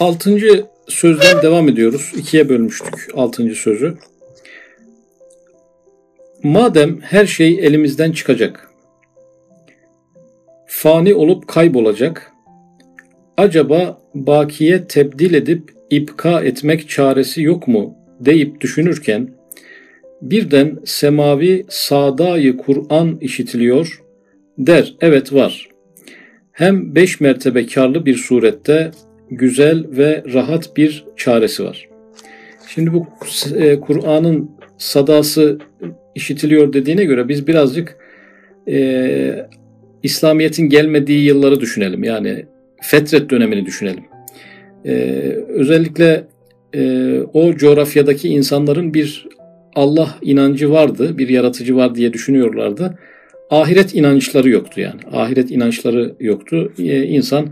Altıncı sözden devam ediyoruz. İkiye bölmüştük altıncı sözü. Madem her şey elimizden çıkacak, fani olup kaybolacak, acaba bakiye tebdil edip ipka etmek çaresi yok mu deyip düşünürken, birden semavi sadayı Kur'an işitiliyor, der evet var. Hem beş mertebe karlı bir surette güzel ve rahat bir çaresi var. Şimdi bu e, Kur'an'ın sadası işitiliyor dediğine göre biz birazcık e, İslamiyet'in gelmediği yılları düşünelim. Yani fetret dönemini düşünelim. E, özellikle e, o coğrafyadaki insanların bir Allah inancı vardı, bir yaratıcı var diye düşünüyorlardı. Ahiret inançları yoktu yani. Ahiret inançları yoktu. E, insan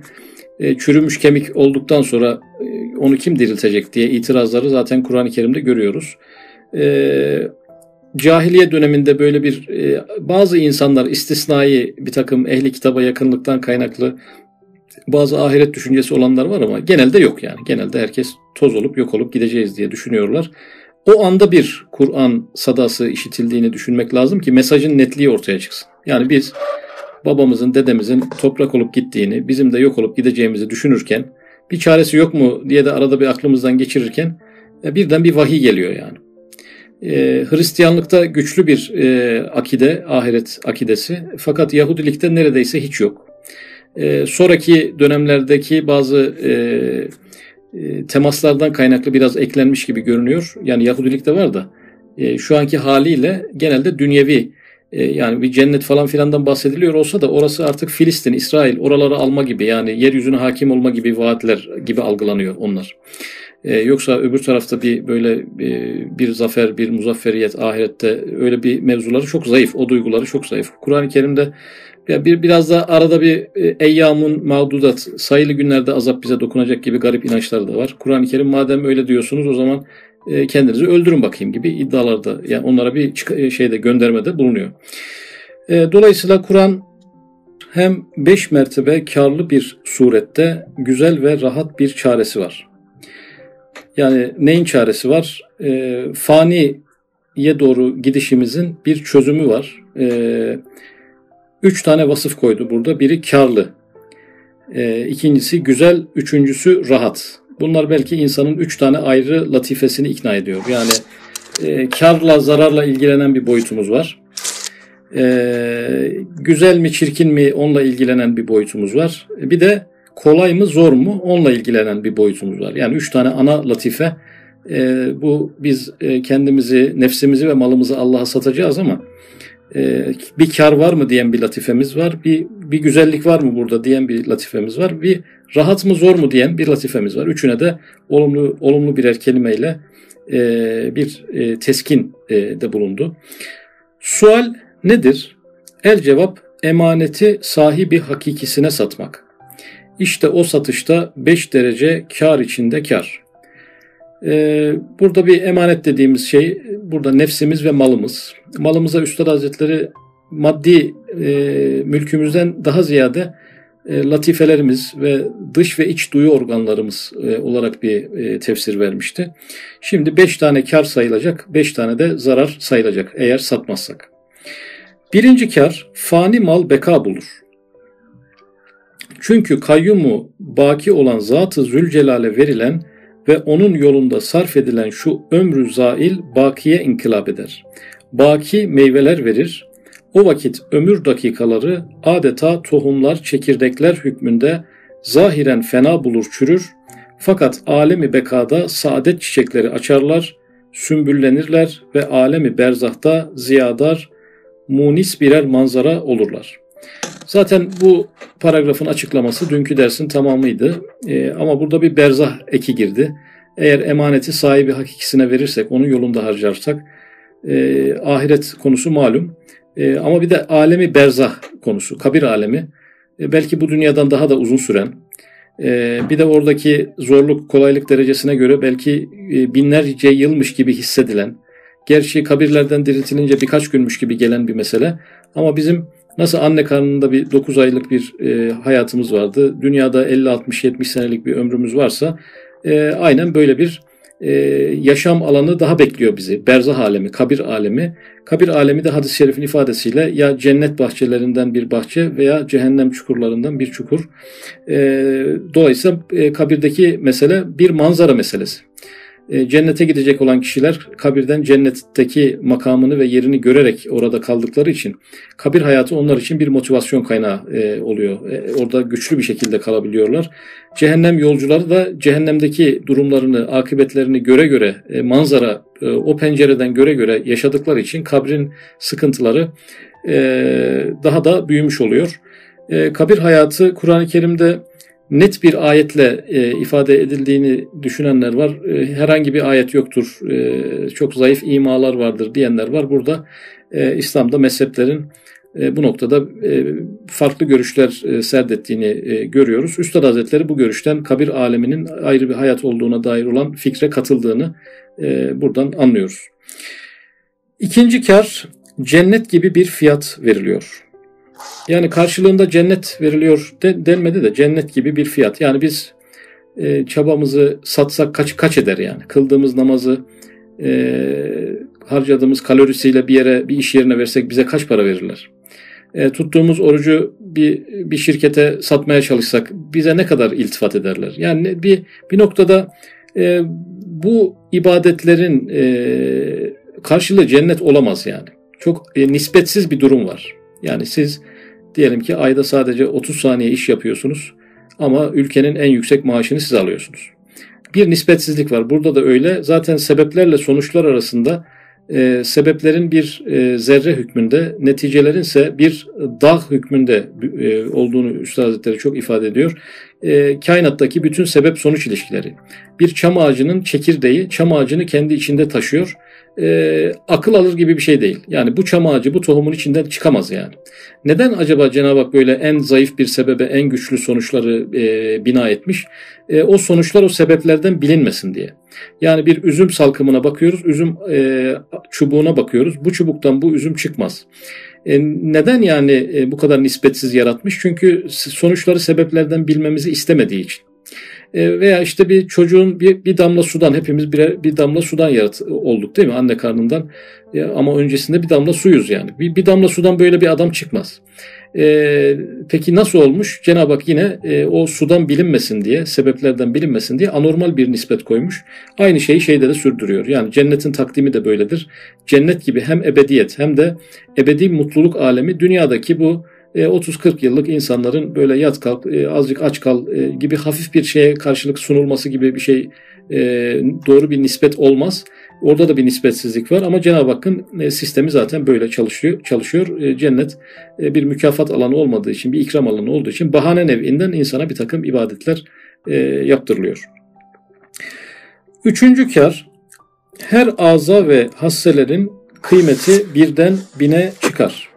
e, çürümüş kemik olduktan sonra e, onu kim diriltecek diye itirazları zaten Kur'an-ı Kerim'de görüyoruz. E, cahiliye döneminde böyle bir e, bazı insanlar istisnai bir takım ehli kitaba yakınlıktan kaynaklı bazı ahiret düşüncesi olanlar var ama genelde yok yani. Genelde herkes toz olup yok olup gideceğiz diye düşünüyorlar. O anda bir Kur'an sadası işitildiğini düşünmek lazım ki mesajın netliği ortaya çıksın. Yani biz babamızın, dedemizin toprak olup gittiğini, bizim de yok olup gideceğimizi düşünürken bir çaresi yok mu diye de arada bir aklımızdan geçirirken e, birden bir vahiy geliyor yani. Ee, Hristiyanlıkta güçlü bir e, akide, ahiret akidesi fakat Yahudilikte neredeyse hiç yok. Ee, sonraki dönemlerdeki bazı e, e, temaslardan kaynaklı biraz eklenmiş gibi görünüyor. Yani Yahudilikte var da e, şu anki haliyle genelde dünyevi e, yani bir cennet falan filandan bahsediliyor olsa da orası artık Filistin, İsrail oraları alma gibi yani yeryüzüne hakim olma gibi vaatler gibi algılanıyor onlar. Ee, yoksa öbür tarafta bir böyle e, bir zafer, bir muzafferiyet ahirette öyle bir mevzuları çok zayıf. O duyguları çok zayıf. Kur'an-ı Kerim'de ya bir biraz da arada bir e, eyyamun mağdudat sayılı günlerde azap bize dokunacak gibi garip inançlar da var. Kur'an-ı Kerim madem öyle diyorsunuz o zaman e, kendinizi öldürün bakayım gibi iddialarda yani onlara bir e, şeyde göndermede bulunuyor. E, dolayısıyla Kur'an hem beş mertebe karlı bir surette güzel ve rahat bir çaresi var. Yani neyin çaresi var? E, faniye doğru gidişimizin bir çözümü var. E, üç tane vasıf koydu burada. Biri karlı, e, ikincisi güzel, üçüncüsü rahat. Bunlar belki insanın üç tane ayrı latifesini ikna ediyor. Yani e, karla zararla ilgilenen bir boyutumuz var. E, güzel mi çirkin mi onunla ilgilenen bir boyutumuz var. E, bir de kolay mı zor mu onunla ilgilenen bir boyutumuz var. Yani üç tane ana latife e, bu biz e, kendimizi, nefsimizi ve malımızı Allah'a satacağız ama e, bir kar var mı diyen bir latifemiz var. Bir, bir güzellik var mı burada diyen bir latifemiz var. Bir rahat mı zor mu diyen bir latifemiz var. Üçüne de olumlu olumlu birer kelimeyle e, bir e, teskin e, de bulundu. Sual nedir? El cevap emaneti sahibi hakikisine satmak. İşte o satışta 5 derece kar içinde kar. Ee, burada bir emanet dediğimiz şey burada nefsimiz ve malımız. Malımıza Üstad Hazretleri maddi e, mülkümüzden daha ziyade e, latifelerimiz ve dış ve iç duyu organlarımız e, olarak bir e, tefsir vermişti. Şimdi beş tane kar sayılacak, beş tane de zarar sayılacak eğer satmazsak. Birinci kar fani mal beka bulur. Çünkü kayyumu baki olan Zat-ı Zülcelal'e verilen ve onun yolunda sarf edilen şu ömrü zail bakiye inkılap eder. Baki meyveler verir. O vakit ömür dakikaları adeta tohumlar, çekirdekler hükmünde zahiren fena bulur çürür. Fakat alemi bekada saadet çiçekleri açarlar, sümbüllenirler ve alemi berzahta ziyadar, munis birer manzara olurlar.'' Zaten bu paragrafın açıklaması dünkü dersin tamamıydı. E, ama burada bir berzah eki girdi. Eğer emaneti sahibi hakikisine verirsek, onun yolunda harcarsak e, ahiret konusu malum. E, ama bir de alemi berzah konusu, kabir alemi. E, belki bu dünyadan daha da uzun süren, e, bir de oradaki zorluk, kolaylık derecesine göre belki e, binlerce yılmış gibi hissedilen, gerçi kabirlerden diriltilince birkaç günmüş gibi gelen bir mesele. Ama bizim Nasıl anne karnında bir 9 aylık bir e, hayatımız vardı. Dünyada 50, 60, 70 senelik bir ömrümüz varsa e, aynen böyle bir e, yaşam alanı daha bekliyor bizi. Berzah alemi, kabir alemi. Kabir alemi de hadis-i şerifin ifadesiyle ya cennet bahçelerinden bir bahçe veya cehennem çukurlarından bir çukur. E, dolayısıyla e, kabirdeki mesele bir manzara meselesi. E, cennete gidecek olan kişiler kabirden cennetteki makamını ve yerini görerek orada kaldıkları için kabir hayatı onlar için bir motivasyon kaynağı e, oluyor. E, orada güçlü bir şekilde kalabiliyorlar. Cehennem yolcuları da cehennemdeki durumlarını, akıbetlerini göre göre manzara o pencereden göre göre yaşadıkları için kabrin sıkıntıları daha da büyümüş oluyor. Kabir hayatı Kur'an-ı Kerim'de net bir ayetle e, ifade edildiğini düşünenler var. E, herhangi bir ayet yoktur, e, çok zayıf imalar vardır diyenler var. Burada e, İslam'da mezheplerin e, bu noktada e, farklı görüşler e, serdettiğini e, görüyoruz. Üstad Hazretleri bu görüşten kabir aleminin ayrı bir hayat olduğuna dair olan fikre katıldığını e, buradan anlıyoruz. İkinci kar cennet gibi bir fiyat veriliyor. Yani karşılığında cennet veriliyor de, denmedi de cennet gibi bir fiyat. Yani biz e, çabamızı satsak kaç kaç eder yani? Kıldığımız namazı e, harcadığımız kalorisiyle bir yere bir iş yerine versek bize kaç para verirler? E, tuttuğumuz orucu bir bir şirkete satmaya çalışsak bize ne kadar iltifat ederler? Yani bir bir noktada e, bu ibadetlerin e, karşılığı cennet olamaz yani. Çok e, nispetsiz bir durum var. Yani siz diyelim ki ayda sadece 30 saniye iş yapıyorsunuz ama ülkenin en yüksek maaşını siz alıyorsunuz. Bir nispetsizlik var. Burada da öyle. Zaten sebeplerle sonuçlar arasında e, sebeplerin bir e, zerre hükmünde, neticelerin ise bir dağ hükmünde e, olduğunu Üstad Hazretleri çok ifade ediyor. E, kainattaki bütün sebep sonuç ilişkileri. Bir çam ağacının çekirdeği çam ağacını kendi içinde taşıyor e, akıl alır gibi bir şey değil. Yani bu çam ağacı bu tohumun içinden çıkamaz yani. Neden acaba Cenab-ı Hak böyle en zayıf bir sebebe en güçlü sonuçları e, bina etmiş? E, o sonuçlar o sebeplerden bilinmesin diye. Yani bir üzüm salkımına bakıyoruz, üzüm e, çubuğuna bakıyoruz. Bu çubuktan bu üzüm çıkmaz. E, neden yani e, bu kadar nispetsiz yaratmış? Çünkü sonuçları sebeplerden bilmemizi istemediği için. E, veya işte bir çocuğun bir, bir damla sudan hepimiz bir, bir damla sudan yarat olduk değil mi anne karnından e, ama öncesinde bir damla suyuz yani bir, bir damla sudan böyle bir adam çıkmaz. E, peki nasıl olmuş? Cenab-ı Hak yine e, o sudan bilinmesin diye, sebeplerden bilinmesin diye anormal bir nispet koymuş. Aynı şeyi şeyde de sürdürüyor. Yani cennetin takdimi de böyledir. Cennet gibi hem ebediyet hem de ebedi mutluluk alemi dünyadaki bu 30-40 e, yıllık insanların böyle yat kalk, e, azıcık aç kal e, gibi hafif bir şeye karşılık sunulması gibi bir şey doğru bir nispet olmaz. Orada da bir nispetsizlik var ama Cenab-ı Hakk'ın sistemi zaten böyle çalışıyor. çalışıyor. Cennet bir mükafat alanı olmadığı için, bir ikram alanı olduğu için bahane nevinden insana bir takım ibadetler yaptırılıyor. Üçüncü kar, her ağza ve hasselerin kıymeti birden bine çıkar.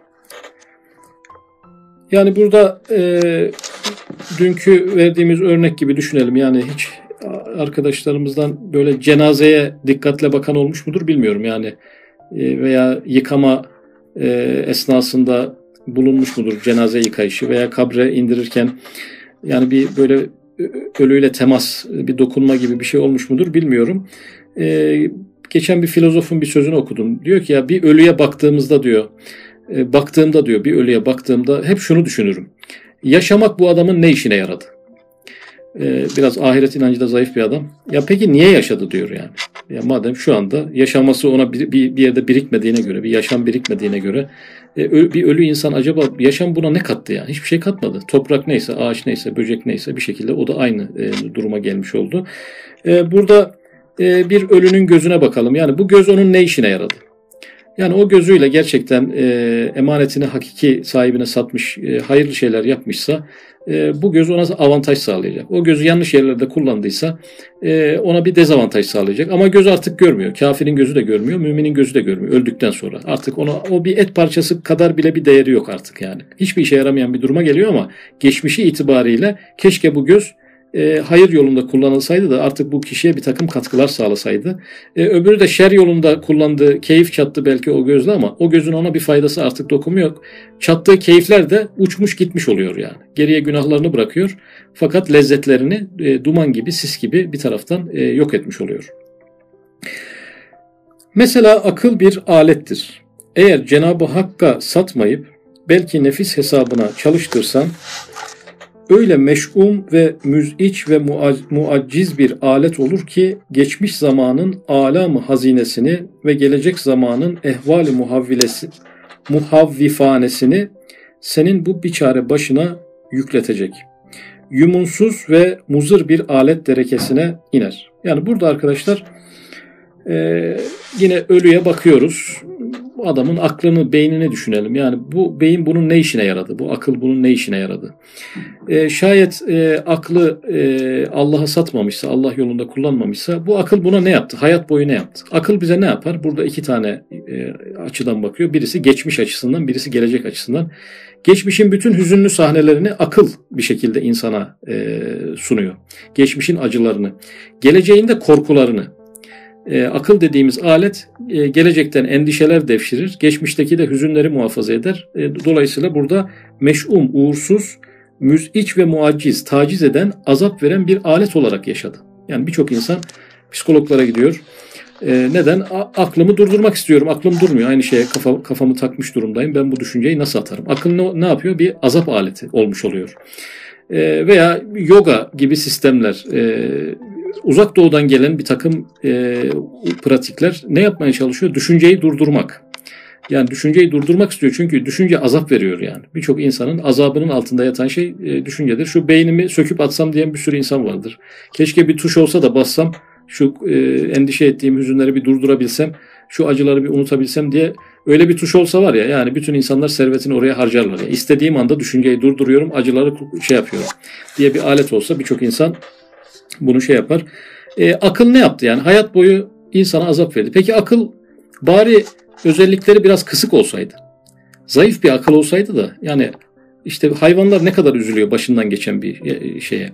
Yani burada e, dünkü verdiğimiz örnek gibi düşünelim. Yani hiç arkadaşlarımızdan böyle cenazeye dikkatle bakan olmuş mudur bilmiyorum. Yani e, veya yıkama e, esnasında bulunmuş mudur cenaze yıkayışı veya kabre indirirken yani bir böyle ölüyle temas, bir dokunma gibi bir şey olmuş mudur bilmiyorum. E, geçen bir filozofun bir sözünü okudum. Diyor ki ya bir ölüye baktığımızda diyor e, baktığımda diyor bir ölüye baktığımda hep şunu düşünürüm. Yaşamak bu adamın ne işine yaradı? E, biraz ahiret inancı da zayıf bir adam. Ya peki niye yaşadı diyor yani. Ya madem şu anda yaşaması ona bir, bir, yerde birikmediğine göre, bir yaşam birikmediğine göre e, bir ölü insan acaba yaşam buna ne kattı yani? Hiçbir şey katmadı. Toprak neyse, ağaç neyse, böcek neyse bir şekilde o da aynı duruma gelmiş oldu. Burada bir ölünün gözüne bakalım. Yani bu göz onun ne işine yaradı? Yani o gözüyle gerçekten e, emanetini hakiki sahibine satmış, e, hayırlı şeyler yapmışsa e, bu göz ona avantaj sağlayacak. O gözü yanlış yerlerde kullandıysa e, ona bir dezavantaj sağlayacak. Ama göz artık görmüyor. Kafirin gözü de görmüyor, müminin gözü de görmüyor öldükten sonra. Artık ona o bir et parçası kadar bile bir değeri yok artık yani. Hiçbir işe yaramayan bir duruma geliyor ama geçmişi itibariyle keşke bu göz e, hayır yolunda kullanılsaydı da artık bu kişiye bir takım katkılar sağlasaydı. E, öbürü de şer yolunda kullandığı keyif çattı belki o gözle ama o gözün ona bir faydası artık dokumu yok. Çattığı keyifler de uçmuş gitmiş oluyor yani. Geriye günahlarını bırakıyor fakat lezzetlerini e, duman gibi sis gibi bir taraftan e, yok etmiş oluyor. Mesela akıl bir alettir. Eğer Cenab-ı Hakk'a satmayıp belki nefis hesabına çalıştırsan öyle meş'um ve müz'iç ve muacciz bir alet olur ki geçmiş zamanın alamı hazinesini ve gelecek zamanın ehvali muhavvilesi muhavvifanesini senin bu biçare başına yükletecek. Yumunsuz ve muzır bir alet derekesine iner. Yani burada arkadaşlar e, yine ölüye bakıyoruz adamın aklını, beynini düşünelim. Yani bu beyin bunun ne işine yaradı? Bu akıl bunun ne işine yaradı? E, şayet e, aklı e, Allah'a satmamışsa, Allah yolunda kullanmamışsa bu akıl buna ne yaptı? Hayat boyu ne yaptı? Akıl bize ne yapar? Burada iki tane e, açıdan bakıyor. Birisi geçmiş açısından, birisi gelecek açısından. Geçmişin bütün hüzünlü sahnelerini akıl bir şekilde insana e, sunuyor. Geçmişin acılarını, geleceğin de korkularını, e, akıl dediğimiz alet e, gelecekten endişeler devşirir, geçmişteki de hüzünleri muhafaza eder. E, dolayısıyla burada meş'um, uğursuz, müz'iç ve muaciz, taciz eden, azap veren bir alet olarak yaşadı. Yani birçok insan psikologlara gidiyor. E, neden? A, aklımı durdurmak istiyorum. Aklım durmuyor. Aynı şeye kafa, kafamı takmış durumdayım. Ben bu düşünceyi nasıl atarım? Akıl ne, ne yapıyor? Bir azap aleti olmuş oluyor. E, veya yoga gibi sistemler, e, uzak doğudan gelen bir takım e, pratikler ne yapmaya çalışıyor? Düşünceyi durdurmak. Yani düşünceyi durdurmak istiyor çünkü düşünce azap veriyor yani. Birçok insanın azabının altında yatan şey e, düşüncedir. Şu beynimi söküp atsam diyen bir sürü insan vardır. Keşke bir tuş olsa da bassam şu e, endişe ettiğim hüzünleri bir durdurabilsem, şu acıları bir unutabilsem diye öyle bir tuş olsa var ya yani bütün insanlar servetini oraya harcarlar. Yani istediğim anda düşünceyi durduruyorum, acıları şey yapıyorum diye bir alet olsa birçok insan bunu şey yapar. E, akıl ne yaptı yani? Hayat boyu insana azap verdi. Peki akıl bari özellikleri biraz kısık olsaydı. Zayıf bir akıl olsaydı da yani işte hayvanlar ne kadar üzülüyor başından geçen bir e, şeye.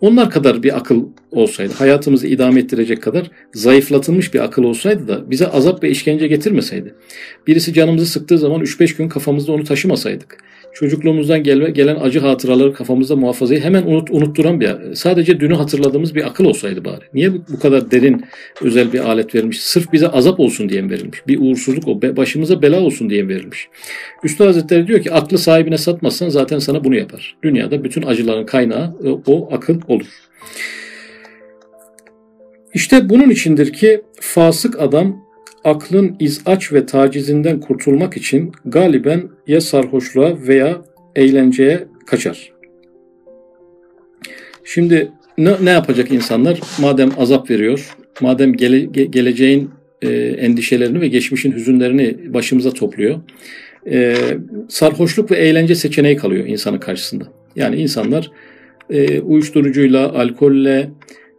Onlar kadar bir akıl olsaydı, hayatımızı idame ettirecek kadar zayıflatılmış bir akıl olsaydı da bize azap ve işkence getirmeseydi. Birisi canımızı sıktığı zaman 3-5 gün kafamızda onu taşımasaydık çocukluğumuzdan gel gelen acı hatıraları kafamızda muhafazayı hemen unut, unutturan bir sadece dünü hatırladığımız bir akıl olsaydı bari. Niye bu kadar derin özel bir alet verilmiş? Sırf bize azap olsun diye verilmiş? Bir uğursuzluk o başımıza bela olsun diye verilmiş. Üstad Hazretleri diyor ki aklı sahibine satmazsan zaten sana bunu yapar. Dünyada bütün acıların kaynağı e, o akıl olur. İşte bunun içindir ki fasık adam aklın izaç ve tacizinden kurtulmak için galiben ya sarhoşluğa veya eğlenceye kaçar. Şimdi ne, ne yapacak insanlar? Madem azap veriyor, madem gele, ge, geleceğin e, endişelerini ve geçmişin hüzünlerini başımıza topluyor. E, sarhoşluk ve eğlence seçeneği kalıyor insanın karşısında. Yani insanlar e, uyuşturucuyla, alkolle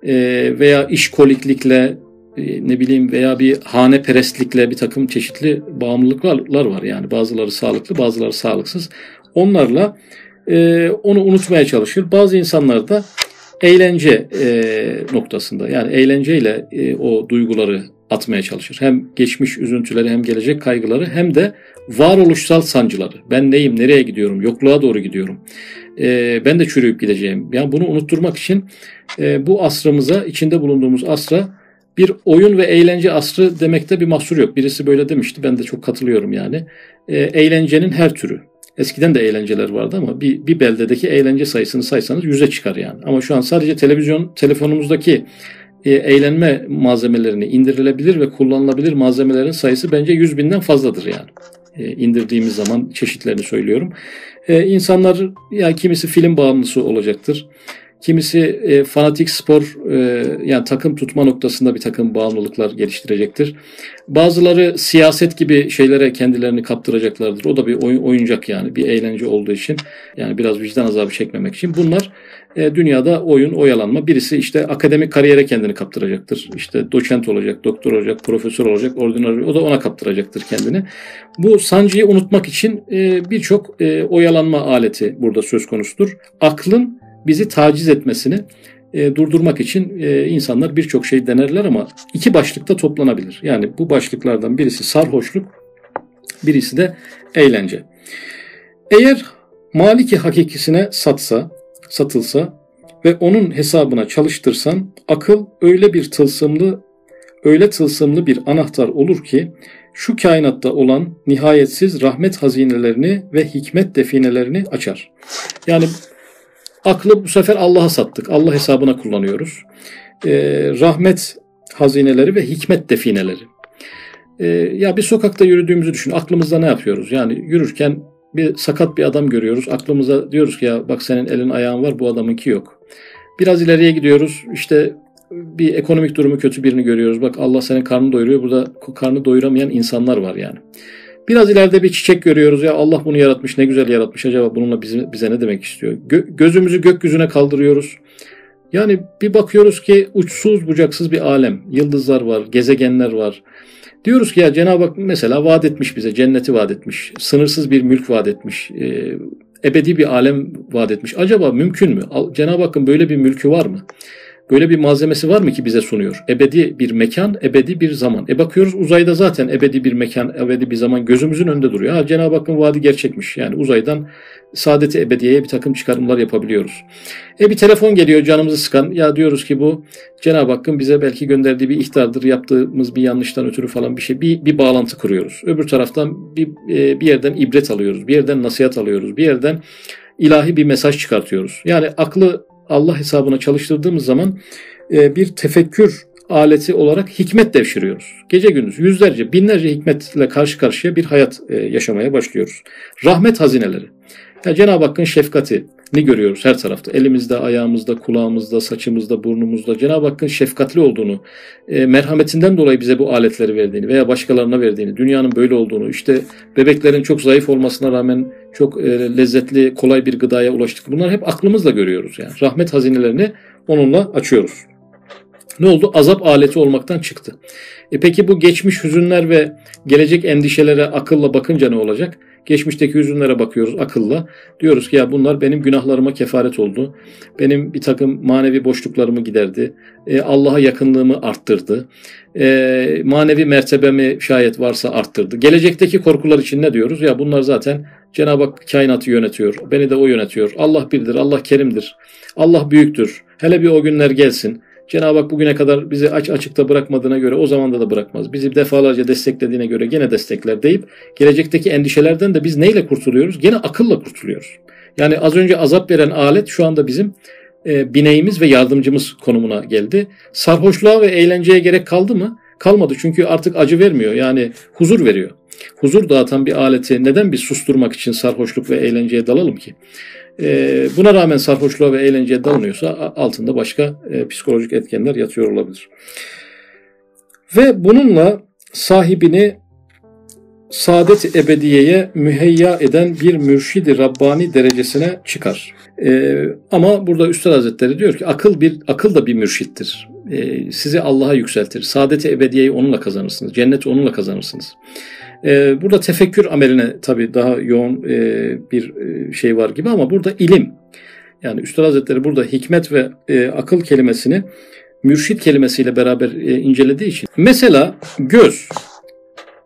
e, veya işkoliklikle, ne bileyim veya bir hane perestlikle bir takım çeşitli bağımlılıklar var yani bazıları sağlıklı bazıları sağlıksız onlarla e, onu unutmaya çalışır bazı insanlar da eğlence e, noktasında yani eğlenceyle e, o duyguları atmaya çalışır. Hem geçmiş üzüntüleri hem gelecek kaygıları hem de varoluşsal sancıları. Ben neyim, nereye gidiyorum, yokluğa doğru gidiyorum. E, ben de çürüyüp gideceğim. Yani bunu unutturmak için e, bu asrımıza, içinde bulunduğumuz asra bir oyun ve eğlence asrı demekte bir mahsur yok. Birisi böyle demişti. Ben de çok katılıyorum yani. E, eğlencenin her türü. Eskiden de eğlenceler vardı ama bir, bir beldedeki eğlence sayısını saysanız yüze çıkar yani. Ama şu an sadece televizyon, telefonumuzdaki e, eğlenme malzemelerini indirilebilir ve kullanılabilir malzemelerin sayısı bence yüz binden fazladır yani. E, indirdiğimiz zaman çeşitlerini söylüyorum. E, insanlar ya kimisi film bağımlısı olacaktır. Kimisi e, fanatik spor e, yani takım tutma noktasında bir takım bağımlılıklar geliştirecektir. Bazıları siyaset gibi şeylere kendilerini kaptıracaklardır. O da bir oyun, oyuncak yani bir eğlence olduğu için yani biraz vicdan azabı çekmemek için. Bunlar e, dünyada oyun, oyalanma. Birisi işte akademik kariyere kendini kaptıracaktır. İşte doçent olacak, doktor olacak, profesör olacak, ordinatör o da ona kaptıracaktır kendini. Bu sancıyı unutmak için e, birçok e, oyalanma aleti burada söz konusudur. Aklın bizi taciz etmesini e, durdurmak için e, insanlar birçok şey denerler ama iki başlıkta toplanabilir. Yani bu başlıklardan birisi sarhoşluk, birisi de eğlence. Eğer maliki hakikisine satsa, satılsa ve onun hesabına çalıştırsan akıl öyle bir tılsımlı öyle tılsımlı bir anahtar olur ki şu kainatta olan nihayetsiz rahmet hazinelerini ve hikmet definelerini açar. Yani aklı bu sefer Allah'a sattık. Allah hesabına kullanıyoruz. Ee, rahmet hazineleri ve hikmet defineleri. Ee, ya bir sokakta yürüdüğümüzü düşün. Aklımızda ne yapıyoruz? Yani yürürken bir sakat bir adam görüyoruz. Aklımıza diyoruz ki ya bak senin elin ayağın var bu adamınki yok. Biraz ileriye gidiyoruz. İşte bir ekonomik durumu kötü birini görüyoruz. Bak Allah senin karnını doyuruyor. Burada karnı doyuramayan insanlar var yani. Biraz ileride bir çiçek görüyoruz. Ya Allah bunu yaratmış ne güzel yaratmış. Acaba bununla bize, bize ne demek istiyor? Gö- gözümüzü gökyüzüne kaldırıyoruz. Yani bir bakıyoruz ki uçsuz bucaksız bir alem. Yıldızlar var, gezegenler var. Diyoruz ki ya Cenab-ı Hak mesela vaat etmiş bize, cenneti vaat etmiş, sınırsız bir mülk vaat etmiş, e, ebedi bir alem vaat etmiş. Acaba mümkün mü? Cenab-ı Hakk'ın böyle bir mülkü var mı? Böyle bir malzemesi var mı ki bize sunuyor? Ebedi bir mekan, ebedi bir zaman. E bakıyoruz uzayda zaten ebedi bir mekan, ebedi bir zaman gözümüzün önünde duruyor. Ha, Cenab-ı Hakk'ın vaadi gerçekmiş. Yani uzaydan saadeti ebediyeye bir takım çıkarımlar yapabiliyoruz. E bir telefon geliyor canımızı sıkan. Ya diyoruz ki bu Cenab-ı Hakk'ın bize belki gönderdiği bir ihtardır. Yaptığımız bir yanlıştan ötürü falan bir şey. Bir, bir bağlantı kuruyoruz. Öbür taraftan bir, e, bir yerden ibret alıyoruz. Bir yerden nasihat alıyoruz. Bir yerden ilahi bir mesaj çıkartıyoruz. Yani aklı Allah hesabına çalıştırdığımız zaman e, bir tefekkür aleti olarak hikmet devşiriyoruz. Gece gündüz yüzlerce, binlerce hikmetle karşı karşıya bir hayat e, yaşamaya başlıyoruz. Rahmet hazineleri. Yani Cenab-ı Hakk'ın şefkati ni görüyoruz her tarafta. Elimizde, ayağımızda, kulağımızda, saçımızda, burnumuzda Cenab-ı Hakk'ın şefkatli olduğunu, e, merhametinden dolayı bize bu aletleri verdiğini veya başkalarına verdiğini, dünyanın böyle olduğunu, işte bebeklerin çok zayıf olmasına rağmen çok e, lezzetli, kolay bir gıdaya ulaştık. Bunlar hep aklımızla görüyoruz yani. Rahmet hazinelerini onunla açıyoruz. Ne oldu? Azap aleti olmaktan çıktı. E peki bu geçmiş hüzünler ve gelecek endişelere akılla bakınca ne olacak? Geçmişteki hüzünlere bakıyoruz akılla. Diyoruz ki ya bunlar benim günahlarıma kefaret oldu. Benim bir takım manevi boşluklarımı giderdi. E, Allah'a yakınlığımı arttırdı. E, manevi mertebemi şayet varsa arttırdı. Gelecekteki korkular için ne diyoruz? Ya bunlar zaten Cenab-ı Hak kainatı yönetiyor. Beni de o yönetiyor. Allah birdir, Allah kerimdir. Allah büyüktür. Hele bir o günler gelsin. Cenab-ı Hak bugüne kadar bizi aç açıkta bırakmadığına göre o zamanda da bırakmaz. Bizi defalarca desteklediğine göre gene destekler deyip gelecekteki endişelerden de biz neyle kurtuluyoruz? Gene akılla kurtuluyoruz. Yani az önce azap veren alet şu anda bizim e, bineğimiz ve yardımcımız konumuna geldi. Sarhoşluğa ve eğlenceye gerek kaldı mı? Kalmadı çünkü artık acı vermiyor. Yani huzur veriyor. Huzur dağıtan bir aleti neden bir susturmak için sarhoşluk ve eğlenceye dalalım ki? E, buna rağmen sarhoşluğa ve eğlenceye dalınıyorsa altında başka e, psikolojik etkenler yatıyor olabilir. Ve bununla sahibini saadet ebediyeye müheyya eden bir mürşidi Rabbani derecesine çıkar. Ee, ama burada Üstad Hazretleri diyor ki akıl bir akıl da bir mürşittir. Ee, sizi Allah'a yükseltir. Saadeti ebediyeyi onunla kazanırsınız. Cenneti onunla kazanırsınız. Ee, burada tefekkür ameline tabii daha yoğun e, bir e, şey var gibi ama burada ilim. Yani Üstad Hazretleri burada hikmet ve e, akıl kelimesini mürşit kelimesiyle beraber e, incelediği için. Mesela göz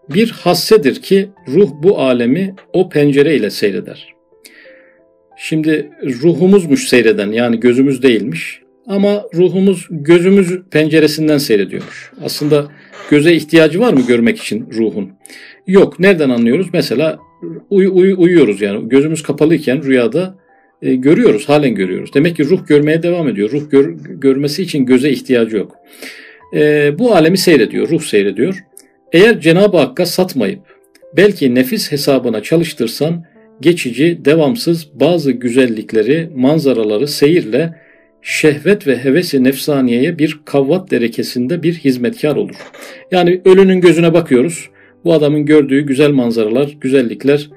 bir hassedir ki ruh bu alemi o pencere ile seyreder. Şimdi ruhumuzmuş seyreden yani gözümüz değilmiş ama ruhumuz gözümüz penceresinden seyrediyormuş. Aslında göze ihtiyacı var mı görmek için ruhun? Yok. Nereden anlıyoruz? Mesela uy, uy, uyuyoruz yani. Gözümüz kapalıyken rüyada e, görüyoruz. Halen görüyoruz. Demek ki ruh görmeye devam ediyor. Ruh gör, görmesi için göze ihtiyacı yok. E, bu alemi seyrediyor. Ruh seyrediyor. Eğer Cenab-ı Hakk'a satmayıp belki nefis hesabına çalıştırsan geçici, devamsız bazı güzellikleri, manzaraları seyirle şehvet ve hevesi nefsaniyeye bir kavvat derekesinde bir hizmetkar olur. Yani ölünün gözüne bakıyoruz. Bu adamın gördüğü güzel manzaralar, güzellikler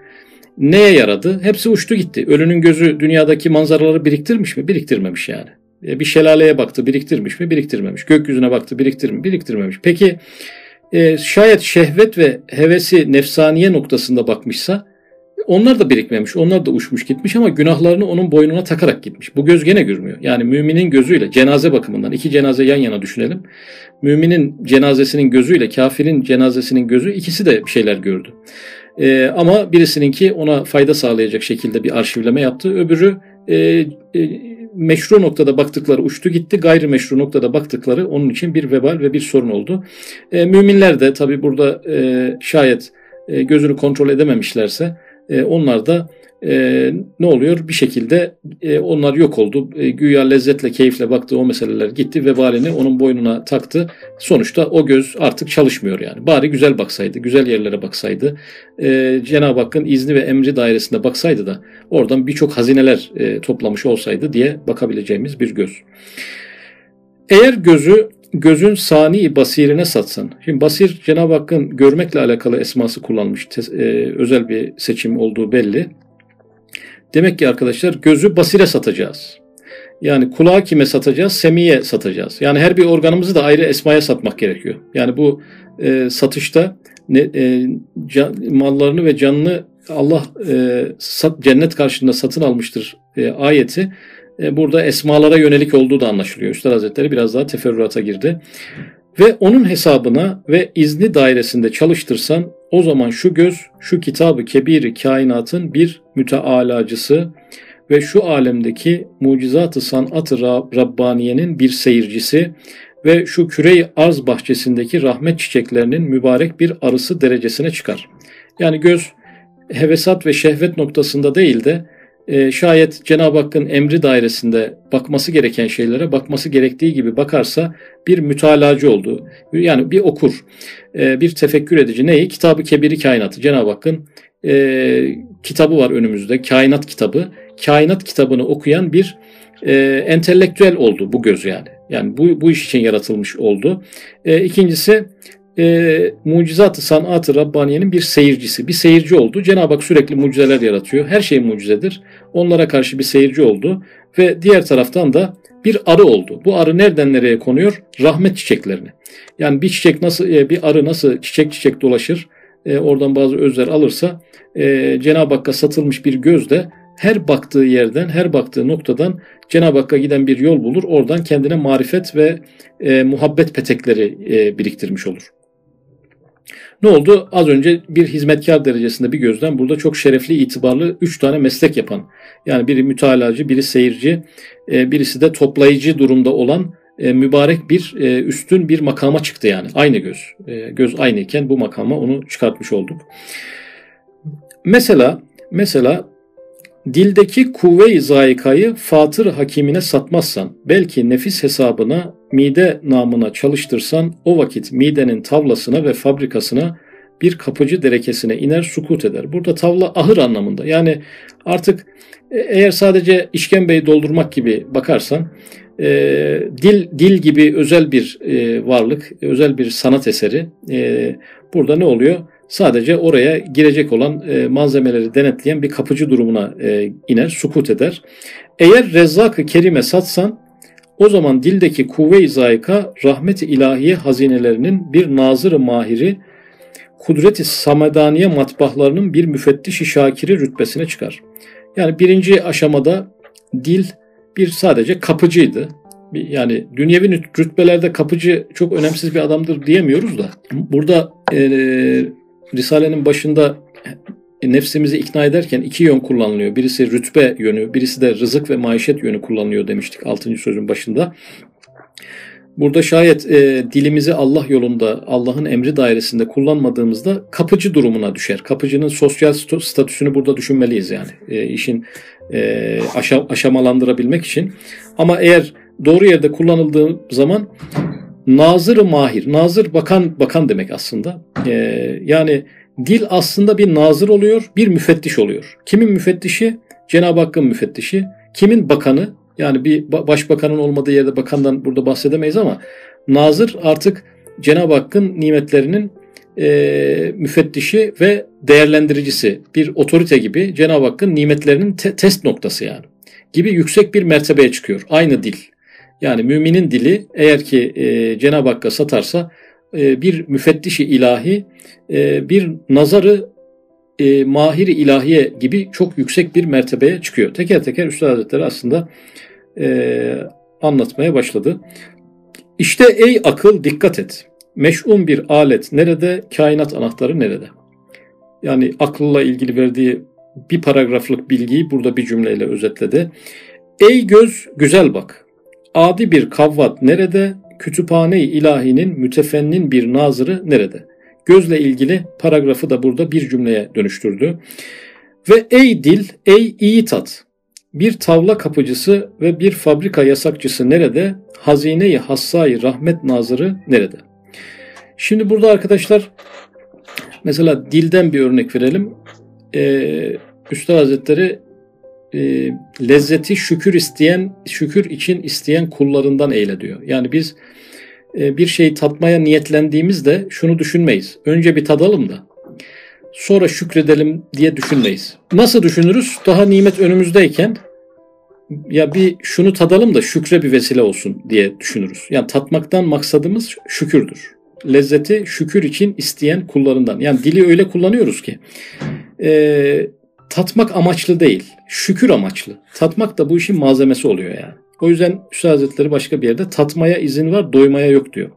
neye yaradı? Hepsi uçtu gitti. Ölünün gözü dünyadaki manzaraları biriktirmiş mi? Biriktirmemiş yani. E, bir şelaleye baktı, biriktirmiş mi? Biriktirmemiş. Gökyüzüne baktı, biriktirmiş mi? Biriktirmemiş. Peki e, şayet şehvet ve hevesi nefsaniye noktasında bakmışsa onlar da birikmemiş, onlar da uçmuş gitmiş ama günahlarını onun boynuna takarak gitmiş. Bu göz gene görmüyor. Yani müminin gözüyle cenaze bakımından iki cenaze yan yana düşünelim. Müminin cenazesinin gözüyle kafirin cenazesinin gözü ikisi de bir şeyler gördü. Ee, ama birisininki ona fayda sağlayacak şekilde bir arşivleme yaptı. Öbürü e, e, meşru noktada baktıkları uçtu gitti. Gayrimeşru noktada baktıkları onun için bir vebal ve bir sorun oldu. E, müminler de tabi burada e, şayet e, gözünü kontrol edememişlerse e, onlar da e, ne oluyor? Bir şekilde e, onlar yok oldu. E, güya lezzetle, keyifle baktığı o meseleler gitti. Vebalini onun boynuna taktı. Sonuçta o göz artık çalışmıyor yani. Bari güzel baksaydı, güzel yerlere baksaydı, e, Cenab-ı Hakk'ın izni ve emri dairesinde baksaydı da oradan birçok hazineler e, toplamış olsaydı diye bakabileceğimiz bir göz. Eğer gözü gözün sani basirine satsan. Şimdi basir Cenab-ı Hakk'ın görmekle alakalı esması kullanmış. E, özel bir seçim olduğu belli. Demek ki arkadaşlar gözü basire satacağız. Yani kulağı kime satacağız? Semiye satacağız. Yani her bir organımızı da ayrı esmaya satmak gerekiyor. Yani bu e, satışta ne, e, can, mallarını ve canını Allah e, sat, cennet karşılığında satın almıştır e, ayeti burada esmalara yönelik olduğu da anlaşılıyor. Üstad Hazretleri biraz daha teferruata girdi. Ve onun hesabına ve izni dairesinde çalıştırsan o zaman şu göz şu kitabı kebiri kainatın bir mütealacısı ve şu alemdeki mucizatı sanat-ı Rabbaniye'nin bir seyircisi ve şu küre arz bahçesindeki rahmet çiçeklerinin mübarek bir arısı derecesine çıkar. Yani göz hevesat ve şehvet noktasında değil de e, şayet Cenab-ı Hakk'ın emri dairesinde bakması gereken şeylere bakması gerektiği gibi bakarsa bir mütalacı oldu. Yani bir okur, e, bir tefekkür edici neyi? Kitabı Kebiri Kainatı. Cenab-ı Hakk'ın e, kitabı var önümüzde, kainat kitabı. Kainat kitabını okuyan bir e, entelektüel oldu bu göz yani. Yani bu, bu iş için yaratılmış oldu. E, ikincisi e, mucizat-ı sanat-ı Rabbaniye'nin bir seyircisi, bir seyirci oldu. Cenab-ı Hak sürekli mucizeler yaratıyor. Her şey mucizedir. Onlara karşı bir seyirci oldu. Ve diğer taraftan da bir arı oldu. Bu arı nereden nereye konuyor? Rahmet çiçeklerini. Yani bir çiçek nasıl, e, bir arı nasıl çiçek çiçek dolaşır, e, oradan bazı özler alırsa, e, Cenab-ı Hakk'a satılmış bir göz de her baktığı yerden, her baktığı noktadan Cenab-ı Hakk'a giden bir yol bulur. Oradan kendine marifet ve e, muhabbet petekleri e, biriktirmiş olur. Ne oldu? Az önce bir hizmetkar derecesinde bir gözden burada çok şerefli, itibarlı üç tane meslek yapan. Yani biri mütalacı, biri seyirci, e, birisi de toplayıcı durumda olan e, mübarek bir e, üstün bir makama çıktı yani. Aynı göz. Göz aynıyken bu makama onu çıkartmış olduk. Mesela mesela Dildeki kuvve-i zayikayı fatır hakimine satmazsan, belki nefis hesabına, mide namına çalıştırsan, o vakit midenin tavlasına ve fabrikasına bir kapıcı derekesine iner sukut eder. Burada tavla ahır anlamında. Yani artık e, eğer sadece işkembeyi doldurmak gibi bakarsan e, dil dil gibi özel bir e, varlık, özel bir sanat eseri e, burada ne oluyor? sadece oraya girecek olan e, malzemeleri denetleyen bir kapıcı durumuna e, iner, sukut eder. Eğer rezzak-ı kerime satsan o zaman dildeki kuvve-i zayika rahmet-i ilahiye hazinelerinin bir nazır-ı mahiri kudret-i samedaniye matbahlarının bir müfettiş-i şakiri rütbesine çıkar. Yani birinci aşamada dil bir sadece kapıcıydı. Yani dünyevi rütbelerde kapıcı çok önemsiz bir adamdır diyemiyoruz da. Burada e, Risale'nin başında nefsimizi ikna ederken iki yön kullanılıyor. Birisi rütbe yönü, birisi de rızık ve maişet yönü kullanılıyor demiştik 6. sözün başında. Burada şayet e, dilimizi Allah yolunda, Allah'ın emri dairesinde kullanmadığımızda kapıcı durumuna düşer. Kapıcının sosyal statüsünü burada düşünmeliyiz yani. E, işin e, aşa, aşamalandırabilmek için. Ama eğer doğru yerde kullanıldığı zaman nazır mahir, nazır bakan bakan demek aslında. Ee, yani dil aslında bir nazır oluyor, bir müfettiş oluyor. Kimin müfettişi? Cenab-ı Hakk'ın müfettişi. Kimin bakanı? Yani bir başbakanın olmadığı yerde bakandan burada bahsedemeyiz ama nazır artık Cenab-ı Hakk'ın nimetlerinin e, müfettişi ve değerlendiricisi. Bir otorite gibi Cenab-ı Hakk'ın nimetlerinin te- test noktası yani. Gibi yüksek bir mertebeye çıkıyor. Aynı dil. Yani müminin dili eğer ki e, Cenab-ı Hakk'a satarsa bir müfettişi ilahi, e, bir nazarı e, mahir ilahiye gibi çok yüksek bir mertebeye çıkıyor. Teker teker Üstad Hazretleri aslında e, anlatmaya başladı. İşte ey akıl dikkat et. Meş'un bir alet nerede? Kainat anahtarı nerede? Yani akılla ilgili verdiği bir paragraflık bilgiyi burada bir cümleyle özetledi. Ey göz güzel bak. Adi bir kavvat nerede? Kütüphane-i ilahinin mütefennin bir nazırı nerede? Gözle ilgili paragrafı da burada bir cümleye dönüştürdü. Ve ey dil, ey iyi tat. Bir tavla kapıcısı ve bir fabrika yasakçısı nerede? Hazine-i hassayı rahmet nazırı nerede? Şimdi burada arkadaşlar mesela dilden bir örnek verelim. Ee, Üstad Hazretleri e, lezzeti şükür isteyen, şükür için isteyen kullarından eyle diyor. Yani biz e, bir şeyi tatmaya niyetlendiğimizde şunu düşünmeyiz. Önce bir tadalım da sonra şükredelim diye düşünmeyiz. Nasıl düşünürüz? Daha nimet önümüzdeyken ya bir şunu tadalım da şükre bir vesile olsun diye düşünürüz. Yani tatmaktan maksadımız şükürdür. Lezzeti şükür için isteyen kullarından. Yani dili öyle kullanıyoruz ki e, tatmak amaçlı değil, şükür amaçlı. Tatmak da bu işin malzemesi oluyor yani. O yüzden Üstad Hazretleri başka bir yerde tatmaya izin var, doymaya yok diyor.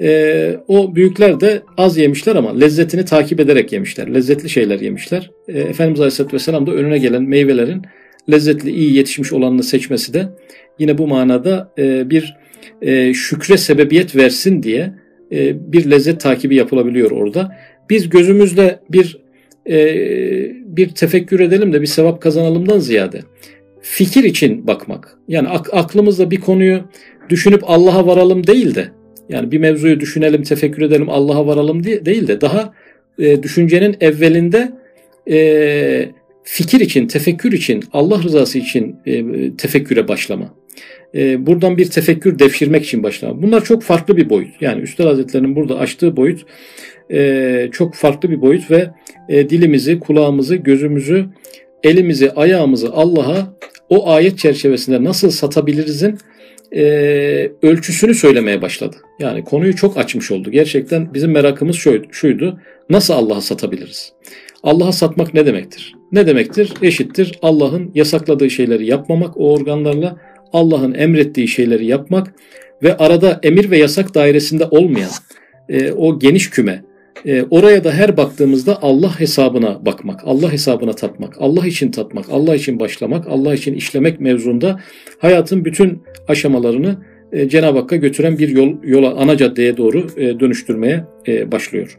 Ee, o büyükler de az yemişler ama lezzetini takip ederek yemişler. Lezzetli şeyler yemişler. Ee, Efendimiz Aleyhisselatü Vesselam da önüne gelen meyvelerin lezzetli, iyi yetişmiş olanını seçmesi de yine bu manada e, bir e, şükre sebebiyet versin diye e, bir lezzet takibi yapılabiliyor orada. Biz gözümüzle bir e, bir tefekkür edelim de bir sevap kazanalımdan ziyade fikir için bakmak. Yani ak- aklımızda bir konuyu düşünüp Allah'a varalım değil de yani bir mevzuyu düşünelim, tefekkür edelim, Allah'a varalım diye değil de daha e, düşüncenin evvelinde e, fikir için, tefekkür için, Allah rızası için e, tefekküre başlama. E, buradan bir tefekkür devşirmek için başlama. Bunlar çok farklı bir boyut. Yani Üstad Hazretleri'nin burada açtığı boyut e, çok farklı bir boyut ve e, dilimizi, kulağımızı, gözümüzü, elimizi, ayağımızı Allah'a o ayet çerçevesinde nasıl satabilirizin e, ölçüsünü söylemeye başladı. Yani konuyu çok açmış oldu. Gerçekten bizim merakımız şuydu, şuydu nasıl Allah'a satabiliriz? Allah'a satmak ne demektir? Ne demektir? Eşittir Allah'ın yasakladığı şeyleri yapmamak o organlarla, Allah'ın emrettiği şeyleri yapmak ve arada emir ve yasak dairesinde olmayan e, o geniş küme, e, oraya da her baktığımızda Allah hesabına bakmak, Allah hesabına tatmak, Allah için tatmak, Allah için başlamak, Allah için işlemek mevzunda hayatın bütün aşamalarını e, Cenab-ı Hakk'a götüren bir yol, yola, ana caddeye doğru e, dönüştürmeye e, başlıyor.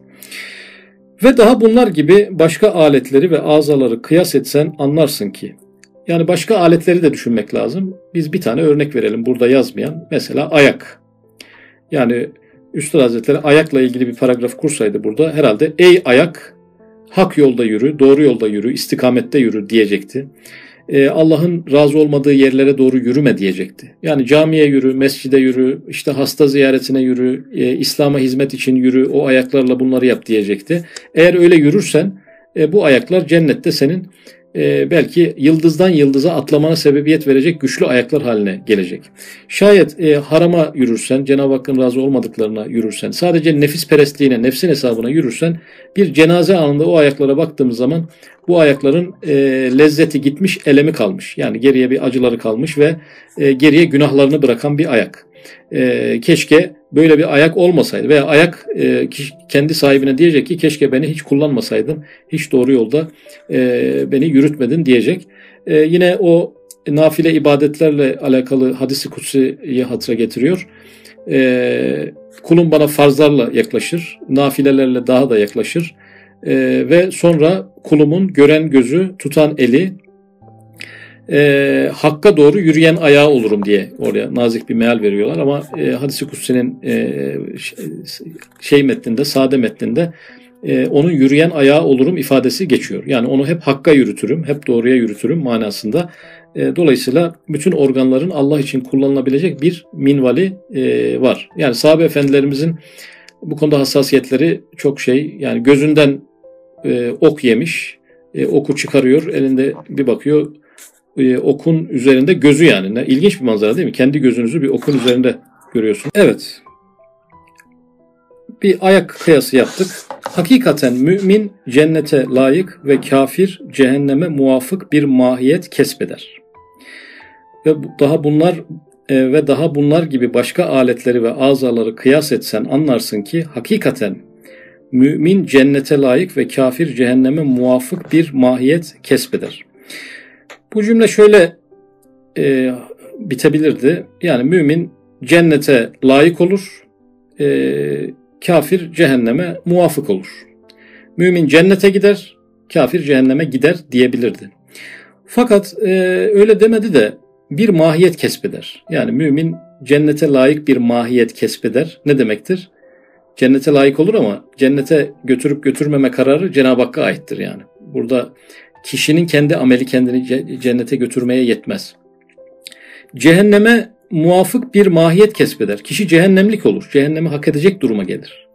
Ve daha bunlar gibi başka aletleri ve azaları kıyas etsen anlarsın ki yani başka aletleri de düşünmek lazım. Biz bir tane örnek verelim burada yazmayan. Mesela ayak. Yani Üstad Hazretleri ayakla ilgili bir paragraf kursaydı burada herhalde ey ayak hak yolda yürü, doğru yolda yürü, istikamette yürü diyecekti. Ee, Allah'ın razı olmadığı yerlere doğru yürüme diyecekti. Yani camiye yürü, mescide yürü, işte hasta ziyaretine yürü, e, İslam'a hizmet için yürü, o ayaklarla bunları yap diyecekti. Eğer öyle yürürsen e, bu ayaklar cennette senin e, belki yıldızdan yıldıza atlamana sebebiyet verecek güçlü ayaklar haline gelecek. Şayet e, harama yürürsen, Cenab-ı Hakk'ın razı olmadıklarına yürürsen, sadece nefis perestliğine, nefsin hesabına yürürsen bir cenaze anında o ayaklara baktığımız zaman bu ayakların e, lezzeti gitmiş, elemi kalmış. Yani geriye bir acıları kalmış ve e, geriye günahlarını bırakan bir ayak. E, keşke böyle bir ayak olmasaydı veya ayak e, kendi sahibine diyecek ki keşke beni hiç kullanmasaydın, hiç doğru yolda e, beni yürütmedin diyecek. E, yine o nafile ibadetlerle alakalı hadisi kutsiyi hatıra getiriyor. E, kulum bana farzlarla yaklaşır, nafilelerle daha da yaklaşır. E, ve sonra kulumun gören gözü, tutan eli, e, hakka doğru yürüyen ayağı olurum diye oraya nazik bir meal veriyorlar ama e, hadisi kutsi'nin e, şey metninde, sade metninde e, onun yürüyen ayağı olurum ifadesi geçiyor. Yani onu hep hakka yürütürüm, hep doğruya yürütürüm manasında. E, dolayısıyla bütün organların Allah için kullanılabilecek bir minvali e, var. Yani sahabe efendilerimizin bu konuda hassasiyetleri çok şey. Yani gözünden e, ok yemiş, e, oku çıkarıyor, elinde bir bakıyor e, okun üzerinde gözü yani. Ne, ilginç bir manzara değil mi? Kendi gözünüzü bir okun üzerinde görüyorsun. Evet. Bir ayak kıyası yaptık. Hakikaten mümin cennete layık ve kafir cehenneme muvafık bir mahiyet kesbeder. Ve daha bunlar e, ve daha bunlar gibi başka aletleri ve azaları kıyas etsen anlarsın ki hakikaten mümin cennete layık ve kafir cehenneme muvafık bir mahiyet kesbeder. Bu cümle şöyle e, bitebilirdi. Yani mümin cennete layık olur, e, kafir cehenneme muvafık olur. Mümin cennete gider, kafir cehenneme gider diyebilirdi. Fakat e, öyle demedi de bir mahiyet kesbeder. Yani mümin cennete layık bir mahiyet kesbeder. Ne demektir? Cennete layık olur ama cennete götürüp götürmeme kararı Cenab-ı Hakk'a aittir yani. Burada kişinin kendi ameli kendini cennete götürmeye yetmez. Cehenneme muvafık bir mahiyet kesbeder. Kişi cehennemlik olur. Cehennemi hak edecek duruma gelir.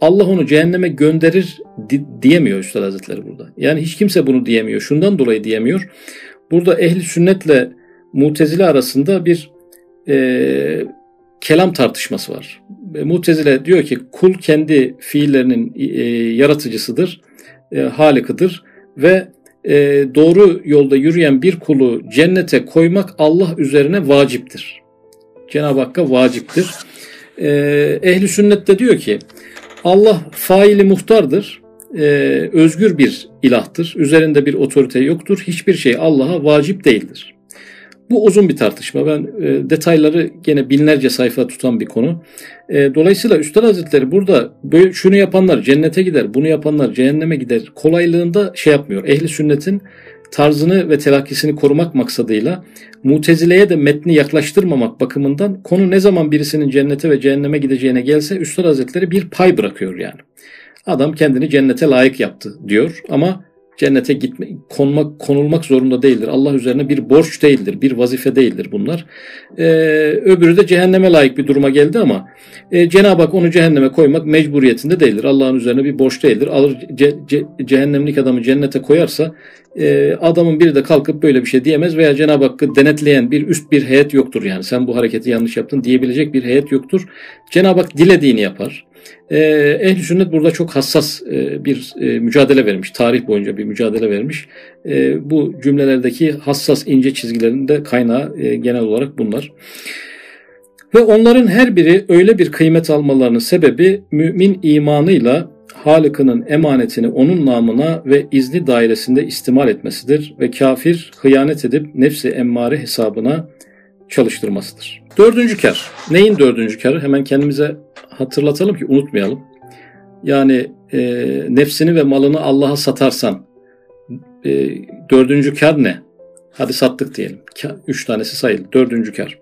Allah onu cehenneme gönderir di- diyemiyor Üstad Hazretleri burada. Yani hiç kimse bunu diyemiyor. Şundan dolayı diyemiyor. Burada ehli sünnetle mutezile arasında bir e, kelam tartışması var. E, mutezile diyor ki kul kendi fiillerinin e, yaratıcısıdır, e, halikıdır ve e, doğru yolda yürüyen bir kulu cennete koymak Allah üzerine vaciptir. Cenab-ı Hakk'a vaciptir. E, ehli sünnet de diyor ki Allah faili muhtardır, e, özgür bir ilahtır, üzerinde bir otorite yoktur, hiçbir şey Allah'a vacip değildir. Bu uzun bir tartışma. Ben e, detayları gene binlerce sayfa tutan bir konu. E, dolayısıyla Üstad Hazretleri burada böyle şunu yapanlar cennete gider, bunu yapanlar cehenneme gider kolaylığında şey yapmıyor. Ehli sünnetin tarzını ve telakkisini korumak maksadıyla mutezileye de metni yaklaştırmamak bakımından konu ne zaman birisinin cennete ve cehenneme gideceğine gelse Üstad Hazretleri bir pay bırakıyor yani. Adam kendini cennete layık yaptı diyor ama cennete gitme, konmak, konulmak zorunda değildir. Allah üzerine bir borç değildir, bir vazife değildir bunlar. Ee, öbürü de cehenneme layık bir duruma geldi ama e, Cenab-ı Hak onu cehenneme koymak mecburiyetinde değildir. Allah'ın üzerine bir borç değildir. Alır ce, ce, cehennemlik adamı cennete koyarsa e, adamın biri de kalkıp böyle bir şey diyemez veya Cenab-ı Hakk'ı denetleyen bir üst bir heyet yoktur yani. Sen bu hareketi yanlış yaptın diyebilecek bir heyet yoktur. Cenab-ı Hak dilediğini yapar. E, Ehl-i Sünnet burada çok hassas e, bir e, mücadele vermiş. Tarih boyunca bir mücadele vermiş. E, bu cümlelerdeki hassas ince çizgilerin de kaynağı e, genel olarak bunlar. Ve onların her biri öyle bir kıymet almalarının sebebi mümin imanıyla Halık'ının emanetini onun namına ve izni dairesinde istimal etmesidir ve kafir hıyanet edip nefsi emmare hesabına çalıştırmasıdır. Dördüncü kar. Neyin dördüncü karı? Hemen kendimize hatırlatalım ki unutmayalım. Yani e, nefsini ve malını Allah'a satarsan e, dördüncü kar ne? Hadi sattık diyelim. Üç tanesi sayılır. Dördüncü kar.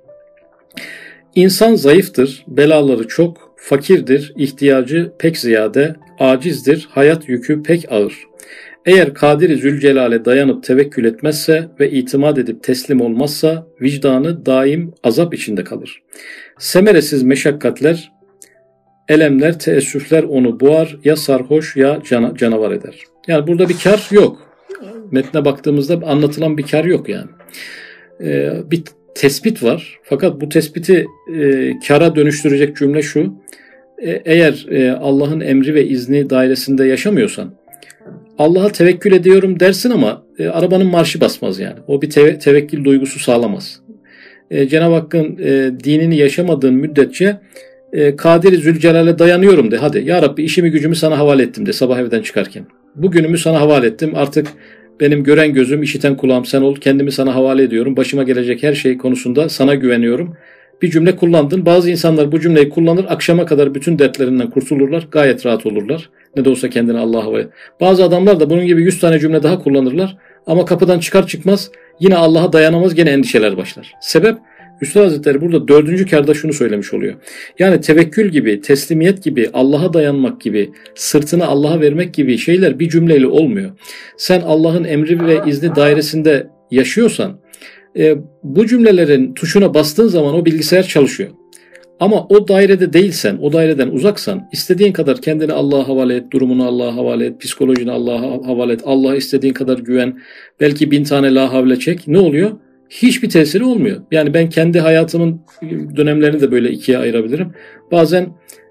İnsan zayıftır, belaları çok, fakirdir, ihtiyacı pek ziyade, acizdir, hayat yükü pek ağır. Eğer Kadiri Zülcelal'e dayanıp tevekkül etmezse ve itimat edip teslim olmazsa vicdanı daim azap içinde kalır. Semeresiz meşakkatler, elemler, teessüfler onu boğar ya sarhoş ya cana, canavar eder. Yani burada bir kar yok. Metne baktığımızda anlatılan bir kar yok yani. Ee, bir tespit var. Fakat bu tespiti e, kara dönüştürecek cümle şu. E, eğer e, Allah'ın emri ve izni dairesinde yaşamıyorsan Allah'a tevekkül ediyorum dersin ama e, arabanın marşı basmaz yani. O bir teve, tevekkül duygusu sağlamaz. E, Cenab-ı Hakk'ın e, dinini yaşamadığın müddetçe e, Kadir-i Zülcelal'e dayanıyorum de. Hadi ya Rabbi işimi gücümü sana havale ettim de sabah evden çıkarken. Bugünümü sana havale ettim. Artık benim gören gözüm, işiten kulağım sen ol. Kendimi sana havale ediyorum. Başıma gelecek her şey konusunda sana güveniyorum. Bir cümle kullandın. Bazı insanlar bu cümleyi kullanır. Akşama kadar bütün dertlerinden kurtulurlar. Gayet rahat olurlar. Ne de olsa kendini Allah'a havale. Bazı adamlar da bunun gibi 100 tane cümle daha kullanırlar. Ama kapıdan çıkar çıkmaz yine Allah'a dayanamaz gene endişeler başlar. Sebep Üstad Hazretleri burada dördüncü karda şunu söylemiş oluyor. Yani tevekkül gibi, teslimiyet gibi, Allah'a dayanmak gibi, sırtını Allah'a vermek gibi şeyler bir cümleyle olmuyor. Sen Allah'ın emri ve izni dairesinde yaşıyorsan e, bu cümlelerin tuşuna bastığın zaman o bilgisayar çalışıyor. Ama o dairede değilsen, o daireden uzaksan istediğin kadar kendini Allah'a havale et, durumunu Allah'a havale et, psikolojini Allah'a havale et, Allah'a istediğin kadar güven, belki bin tane la havle çek. Ne oluyor? hiçbir tesiri olmuyor. Yani ben kendi hayatımın dönemlerini de böyle ikiye ayırabilirim. Bazen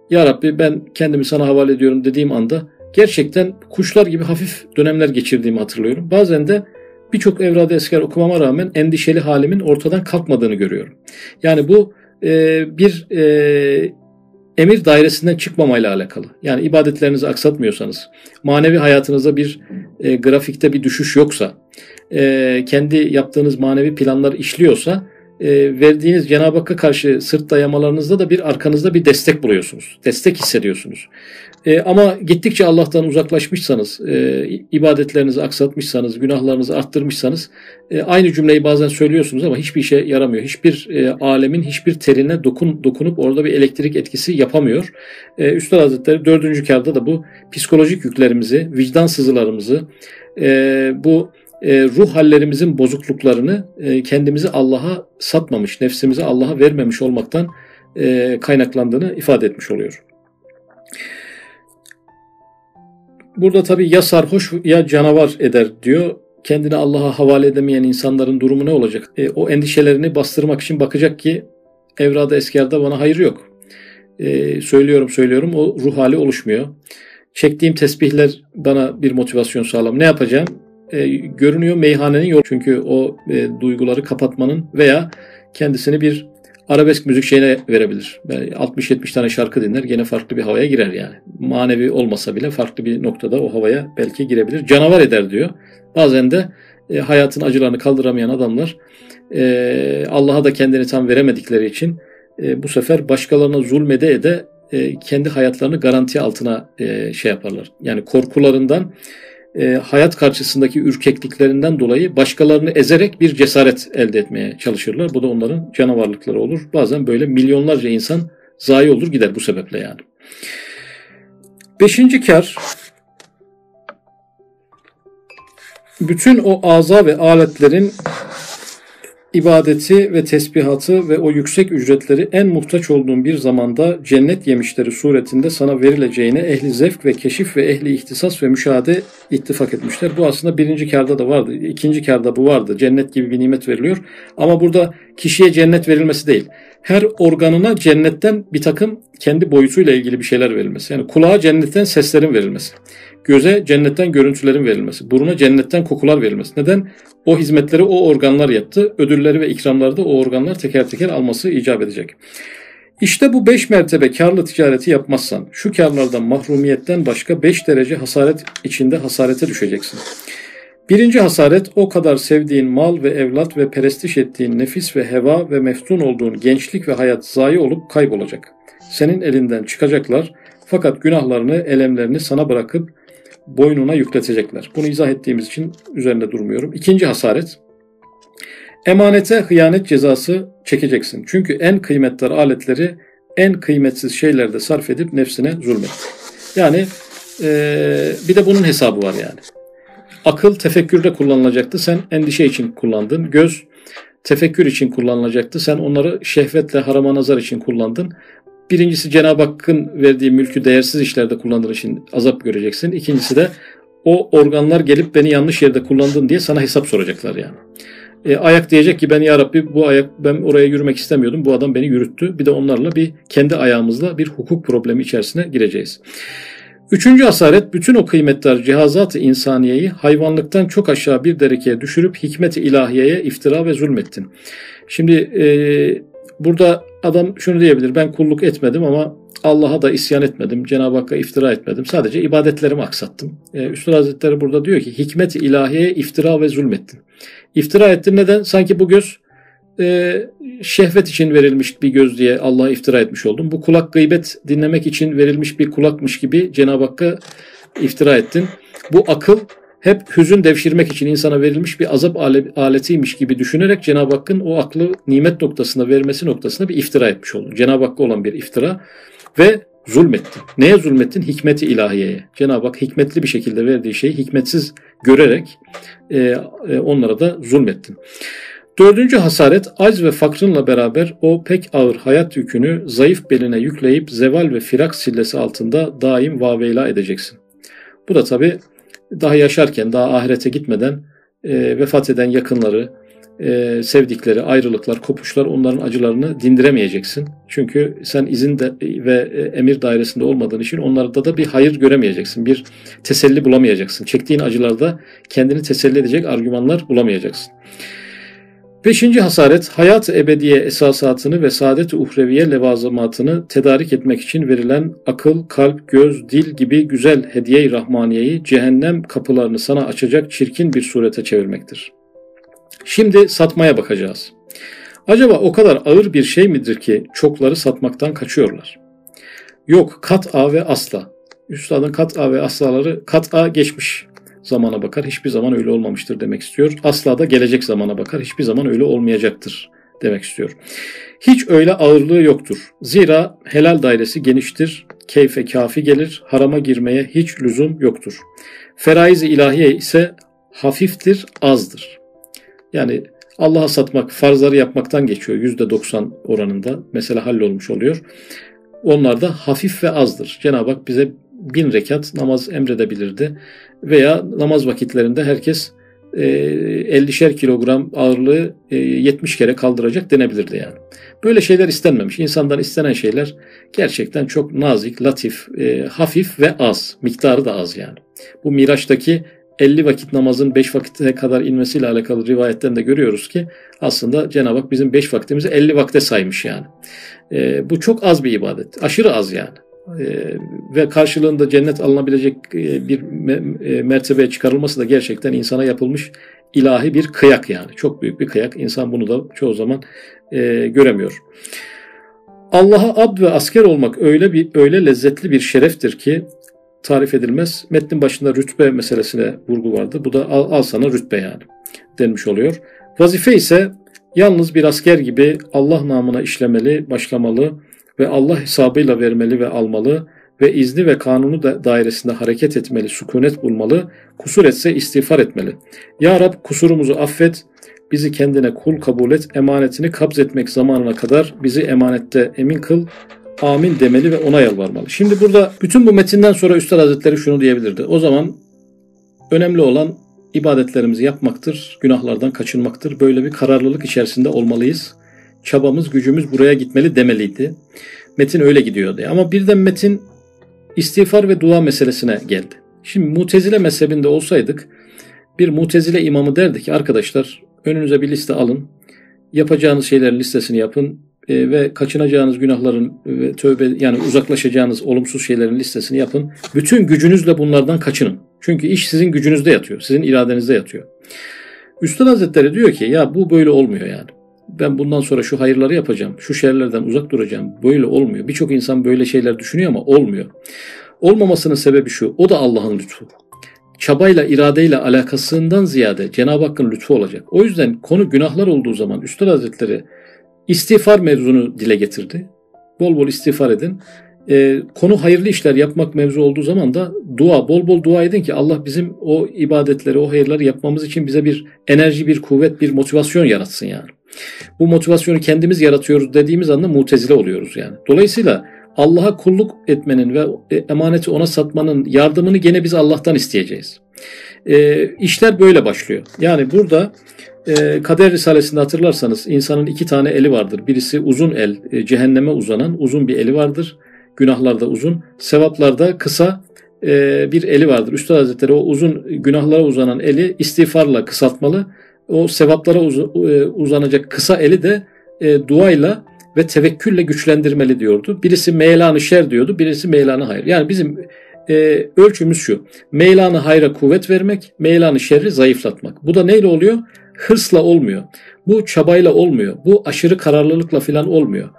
ya Rabbi ben kendimi sana havale ediyorum dediğim anda gerçekten kuşlar gibi hafif dönemler geçirdiğimi hatırlıyorum. Bazen de birçok evrada esker okumama rağmen endişeli halimin ortadan kalkmadığını görüyorum. Yani bu e, bir e, emir dairesinden çıkmamayla alakalı. Yani ibadetlerinizi aksatmıyorsanız, manevi hayatınızda bir e, grafikte bir düşüş yoksa, e, kendi yaptığınız manevi planlar işliyorsa, e, verdiğiniz Cenab-ı Hakk'a karşı sırt dayamalarınızda da bir arkanızda bir destek buluyorsunuz. Destek hissediyorsunuz. E, ama gittikçe Allah'tan uzaklaşmışsanız, e, ibadetlerinizi aksatmışsanız, günahlarınızı arttırmışsanız e, aynı cümleyi bazen söylüyorsunuz ama hiçbir işe yaramıyor. Hiçbir e, alemin hiçbir terine dokun, dokunup orada bir elektrik etkisi yapamıyor. E, Üstad Hazretleri dördüncü kârda da bu psikolojik yüklerimizi, vicdan sızılarımızı, e, bu e, ruh hallerimizin bozukluklarını e, kendimizi Allah'a satmamış, nefsimizi Allah'a vermemiş olmaktan e, kaynaklandığını ifade etmiş oluyor. Burada tabi ya sarhoş ya canavar eder diyor. Kendini Allah'a havale edemeyen insanların durumu ne olacak? E, o endişelerini bastırmak için bakacak ki evrada eskerda bana hayır yok. E, söylüyorum söylüyorum o ruh hali oluşmuyor. Çektiğim tesbihler bana bir motivasyon sağlam. Ne yapacağım? E, görünüyor meyhanenin yolu. Çünkü o e, duyguları kapatmanın veya kendisini bir arabesk müzik şeyine verebilir. Yani 60-70 tane şarkı dinler gene farklı bir havaya girer yani. Manevi olmasa bile farklı bir noktada o havaya belki girebilir. Canavar eder diyor. Bazen de e, hayatın acılarını kaldıramayan adamlar e, Allah'a da kendini tam veremedikleri için e, bu sefer başkalarına zulmede ede e, kendi hayatlarını garanti altına e, şey yaparlar. Yani korkularından e, hayat karşısındaki ürkekliklerinden dolayı başkalarını ezerek bir cesaret elde etmeye çalışırlar. Bu da onların canavarlıkları olur. Bazen böyle milyonlarca insan zayi olur gider bu sebeple yani. Beşinci kar bütün o aza ve aletlerin ibadeti ve tesbihatı ve o yüksek ücretleri en muhtaç olduğun bir zamanda cennet yemişleri suretinde sana verileceğine ehli zevk ve keşif ve ehli ihtisas ve müşahede ittifak etmişler. Bu aslında birinci karda da vardı. ikinci karda bu vardı. Cennet gibi bir nimet veriliyor. Ama burada kişiye cennet verilmesi değil. Her organına cennetten bir takım kendi boyutuyla ilgili bir şeyler verilmesi. Yani kulağa cennetten seslerin verilmesi. Göze cennetten görüntülerin verilmesi. Buruna cennetten kokular verilmesi. Neden? O hizmetleri o organlar yaptı. Ödülleri ve ikramları da o organlar teker teker alması icap edecek. İşte bu beş mertebe karlı ticareti yapmazsan şu karlardan mahrumiyetten başka beş derece hasaret içinde hasarete düşeceksin. Birinci hasaret o kadar sevdiğin mal ve evlat ve perestiş ettiğin nefis ve heva ve meftun olduğun gençlik ve hayat zayi olup kaybolacak. Senin elinden çıkacaklar fakat günahlarını, elemlerini sana bırakıp boynuna yükletecekler. Bunu izah ettiğimiz için üzerinde durmuyorum. İkinci hasaret. Emanete hıyanet cezası çekeceksin. Çünkü en kıymetli aletleri en kıymetsiz şeylerde sarf edip nefsine zulmet. Yani ee, bir de bunun hesabı var yani. Akıl tefekkürde kullanılacaktı. Sen endişe için kullandın. Göz tefekkür için kullanılacaktı. Sen onları şehvetle harama nazar için kullandın. Birincisi Cenab-ı Hakk'ın verdiği mülkü değersiz işlerde kullandığın için azap göreceksin. İkincisi de o organlar gelip beni yanlış yerde kullandın diye sana hesap soracaklar yani. E, ayak diyecek ki ben ya Rabbi bu ayak ben oraya yürümek istemiyordum. Bu adam beni yürüttü. Bir de onlarla bir kendi ayağımızla bir hukuk problemi içerisine gireceğiz. Üçüncü asaret bütün o kıymetler cihazat-ı insaniyeyi hayvanlıktan çok aşağı bir derekeye düşürüp hikmet-i ilahiyeye iftira ve zulmettin. Şimdi e, burada adam şunu diyebilir ben kulluk etmedim ama Allah'a da isyan etmedim. Cenab-ı Hakk'a iftira etmedim. Sadece ibadetlerimi aksattım. Ee, Üstad Hazretleri burada diyor ki hikmet-i ilahiye iftira ve zulmettin. İftira ettin neden? Sanki bu göz e, şehvet için verilmiş bir göz diye Allah'a iftira etmiş oldum. Bu kulak gıybet dinlemek için verilmiş bir kulakmış gibi Cenab-ı Hakk'a iftira ettin. Bu akıl hep hüzün devşirmek için insana verilmiş bir azap aletiymiş gibi düşünerek Cenab-ı Hakk'ın o aklı nimet noktasına vermesi noktasına bir iftira etmiş oldun. Cenab-ı Hakk'a olan bir iftira ve zulmettin. Neye zulmettin? Hikmeti ilahiyeye. Cenab-ı Hak hikmetli bir şekilde verdiği şeyi hikmetsiz görerek e, e, onlara da zulmettin. Dördüncü hasaret acz ve fakrınla beraber o pek ağır hayat yükünü zayıf beline yükleyip zeval ve firak sillesi altında daim vaveyla edeceksin. Bu da tabi daha yaşarken, daha ahirete gitmeden e, vefat eden yakınları, e, sevdikleri, ayrılıklar, kopuşlar onların acılarını dindiremeyeceksin. Çünkü sen izin de ve e, emir dairesinde olmadığın için onlarda da bir hayır göremeyeceksin. Bir teselli bulamayacaksın. Çektiğin acılarda kendini teselli edecek argümanlar bulamayacaksın. Beşinci hasaret, hayat ebediye esasatını ve saadet uhreviye levazımatını tedarik etmek için verilen akıl, kalp, göz, dil gibi güzel hediye-i rahmaniyeyi cehennem kapılarını sana açacak çirkin bir surete çevirmektir. Şimdi satmaya bakacağız. Acaba o kadar ağır bir şey midir ki çokları satmaktan kaçıyorlar? Yok kat A ve asla. Üstadın kat A ve aslaları kat A geçmiş zamana bakar. Hiçbir zaman öyle olmamıştır demek istiyor. Asla da gelecek zamana bakar. Hiçbir zaman öyle olmayacaktır demek istiyor. Hiç öyle ağırlığı yoktur. Zira helal dairesi geniştir. Keyfe kafi gelir. Harama girmeye hiç lüzum yoktur. Feraiz-i ilahiye ise hafiftir, azdır. Yani Allah'a satmak, farzları yapmaktan geçiyor %90 oranında. Mesela hallolmuş oluyor. Onlar da hafif ve azdır. Cenab-ı Hak bize bin rekat namaz emredebilirdi. Veya namaz vakitlerinde herkes e, 50'şer kilogram ağırlığı e, 70 kere kaldıracak denebilirdi yani. Böyle şeyler istenmemiş. İnsandan istenen şeyler gerçekten çok nazik, latif, e, hafif ve az. Miktarı da az yani. Bu Miraç'taki 50 vakit namazın 5 vakite kadar inmesiyle alakalı rivayetten de görüyoruz ki aslında Cenab-ı Hak bizim 5 vaktimizi 50 vakte saymış yani. E, bu çok az bir ibadet. Aşırı az yani. E, ve karşılığında cennet alınabilecek e, bir e, mertebeye çıkarılması da gerçekten insana yapılmış ilahi bir kıyak yani. Çok büyük bir kıyak. İnsan bunu da çoğu zaman e, göremiyor. Allah'a ab ve asker olmak öyle bir öyle lezzetli bir şereftir ki tarif edilmez. Metnin başında rütbe meselesine vurgu vardı. Bu da al, al sana rütbe yani denmiş oluyor. Vazife ise yalnız bir asker gibi Allah namına işlemeli, başlamalı ve Allah hesabıyla vermeli ve almalı ve izni ve kanunu da dairesinde hareket etmeli, sükunet bulmalı, kusur etse istiğfar etmeli. Ya Rab kusurumuzu affet, bizi kendine kul kabul et, emanetini kabz etmek zamanına kadar bizi emanette emin kıl, amin demeli ve ona yalvarmalı. Şimdi burada bütün bu metinden sonra Üstad Hazretleri şunu diyebilirdi. O zaman önemli olan ibadetlerimizi yapmaktır, günahlardan kaçınmaktır. Böyle bir kararlılık içerisinde olmalıyız. Çabamız, gücümüz buraya gitmeli demeliydi. Metin öyle gidiyordu. Ama birden Metin istiğfar ve dua meselesine geldi. Şimdi mutezile mezhebinde olsaydık bir mutezile imamı derdi ki arkadaşlar önünüze bir liste alın. Yapacağınız şeylerin listesini yapın e, ve kaçınacağınız günahların ve tövbe yani uzaklaşacağınız olumsuz şeylerin listesini yapın. Bütün gücünüzle bunlardan kaçının. Çünkü iş sizin gücünüzde yatıyor. Sizin iradenizde yatıyor. Üstad Hazretleri diyor ki ya bu böyle olmuyor yani. Ben bundan sonra şu hayırları yapacağım, şu şerlerden uzak duracağım. Böyle olmuyor. Birçok insan böyle şeyler düşünüyor ama olmuyor. Olmamasının sebebi şu. O da Allah'ın lütfu. Çabayla, iradeyle alakasından ziyade Cenab-ı Hakk'ın lütfu olacak. O yüzden konu günahlar olduğu zaman Üstad Hazretleri istiğfar mevzunu dile getirdi. Bol bol istiğfar edin. E, konu hayırlı işler yapmak mevzu olduğu zaman da dua, bol bol dua edin ki Allah bizim o ibadetleri, o hayırları yapmamız için bize bir enerji, bir kuvvet, bir motivasyon yaratsın yani. Bu motivasyonu kendimiz yaratıyoruz dediğimiz anda mutezile oluyoruz yani. Dolayısıyla Allah'a kulluk etmenin ve emaneti ona satmanın yardımını gene biz Allah'tan isteyeceğiz. E, işler böyle başlıyor. Yani burada e, Kader Risalesi'nde hatırlarsanız insanın iki tane eli vardır. Birisi uzun el, e, cehenneme uzanan uzun bir eli vardır. Günahlarda uzun, sevaplarda kısa e, bir eli vardır. Üstad Hazretleri o uzun günahlara uzanan eli istiğfarla kısaltmalı. O sevaplara uz, e, uzanacak kısa eli de e, duayla ve tevekkülle güçlendirmeli diyordu. Birisi meylanı şer diyordu, birisi meylanı hayır. Yani bizim e, ölçümüz şu. Meylanı hayra kuvvet vermek, meylanı şerri zayıflatmak. Bu da neyle oluyor? hırsla olmuyor. Bu çabayla olmuyor. Bu aşırı kararlılıkla falan olmuyor.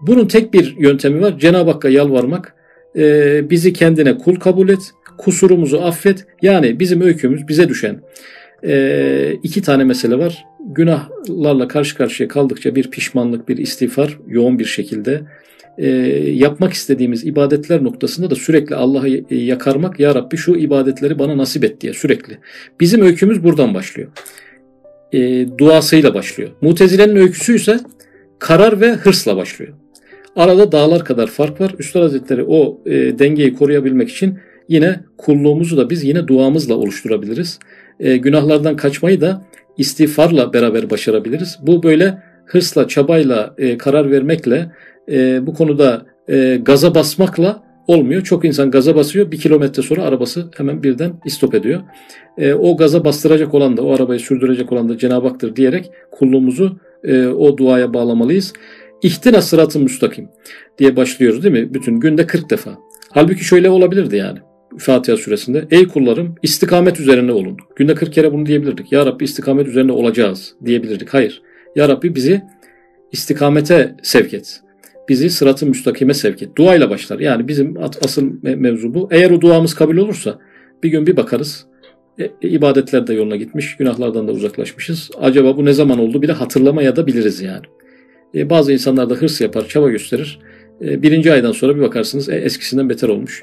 Bunun tek bir yöntemi var. Cenab-ı Hakk'a yalvarmak. E, bizi kendine kul kabul et. Kusurumuzu affet. Yani bizim öykümüz bize düşen e, iki tane mesele var. Günahlarla karşı karşıya kaldıkça bir pişmanlık, bir istiğfar yoğun bir şekilde e, yapmak istediğimiz ibadetler noktasında da sürekli Allah'ı yakarmak. Ya Rabbi şu ibadetleri bana nasip et diye sürekli. Bizim öykümüz buradan başlıyor e, duasıyla başlıyor. Mutezile'nin öyküsü ise karar ve hırsla başlıyor. Arada dağlar kadar fark var. Üstad Hazretleri o e, dengeyi koruyabilmek için yine kulluğumuzu da biz yine duamızla oluşturabiliriz. E, günahlardan kaçmayı da istiğfarla beraber başarabiliriz. Bu böyle hırsla, çabayla, e, karar vermekle, e, bu konuda e, gaza basmakla olmuyor. Çok insan gaza basıyor. Bir kilometre sonra arabası hemen birden istop ediyor. O gaza bastıracak olan da, o arabayı sürdürecek olan da Cenab-ı Hak'tır diyerek kulluğumuzu o duaya bağlamalıyız. İhtina sıratı müstakim diye başlıyoruz değil mi? Bütün günde 40 defa. Halbuki şöyle olabilirdi yani. Fatiha suresinde. Ey kullarım istikamet üzerine olun. Günde 40 kere bunu diyebilirdik. Ya Rabbi istikamet üzerine olacağız diyebilirdik. Hayır. Ya Rabbi bizi istikamete sevk et. Bizi sıratı müstakime sevk et. Duayla başlar. Yani bizim asıl mevzu bu. Eğer o duamız kabul olursa bir gün bir bakarız. E, e, ibadetler de yoluna gitmiş, günahlardan da uzaklaşmışız. Acaba bu ne zaman oldu bile hatırlamaya da biliriz yani. E, bazı insanlar da hırs yapar, çaba gösterir. E, birinci aydan sonra bir bakarsınız e, eskisinden beter olmuş.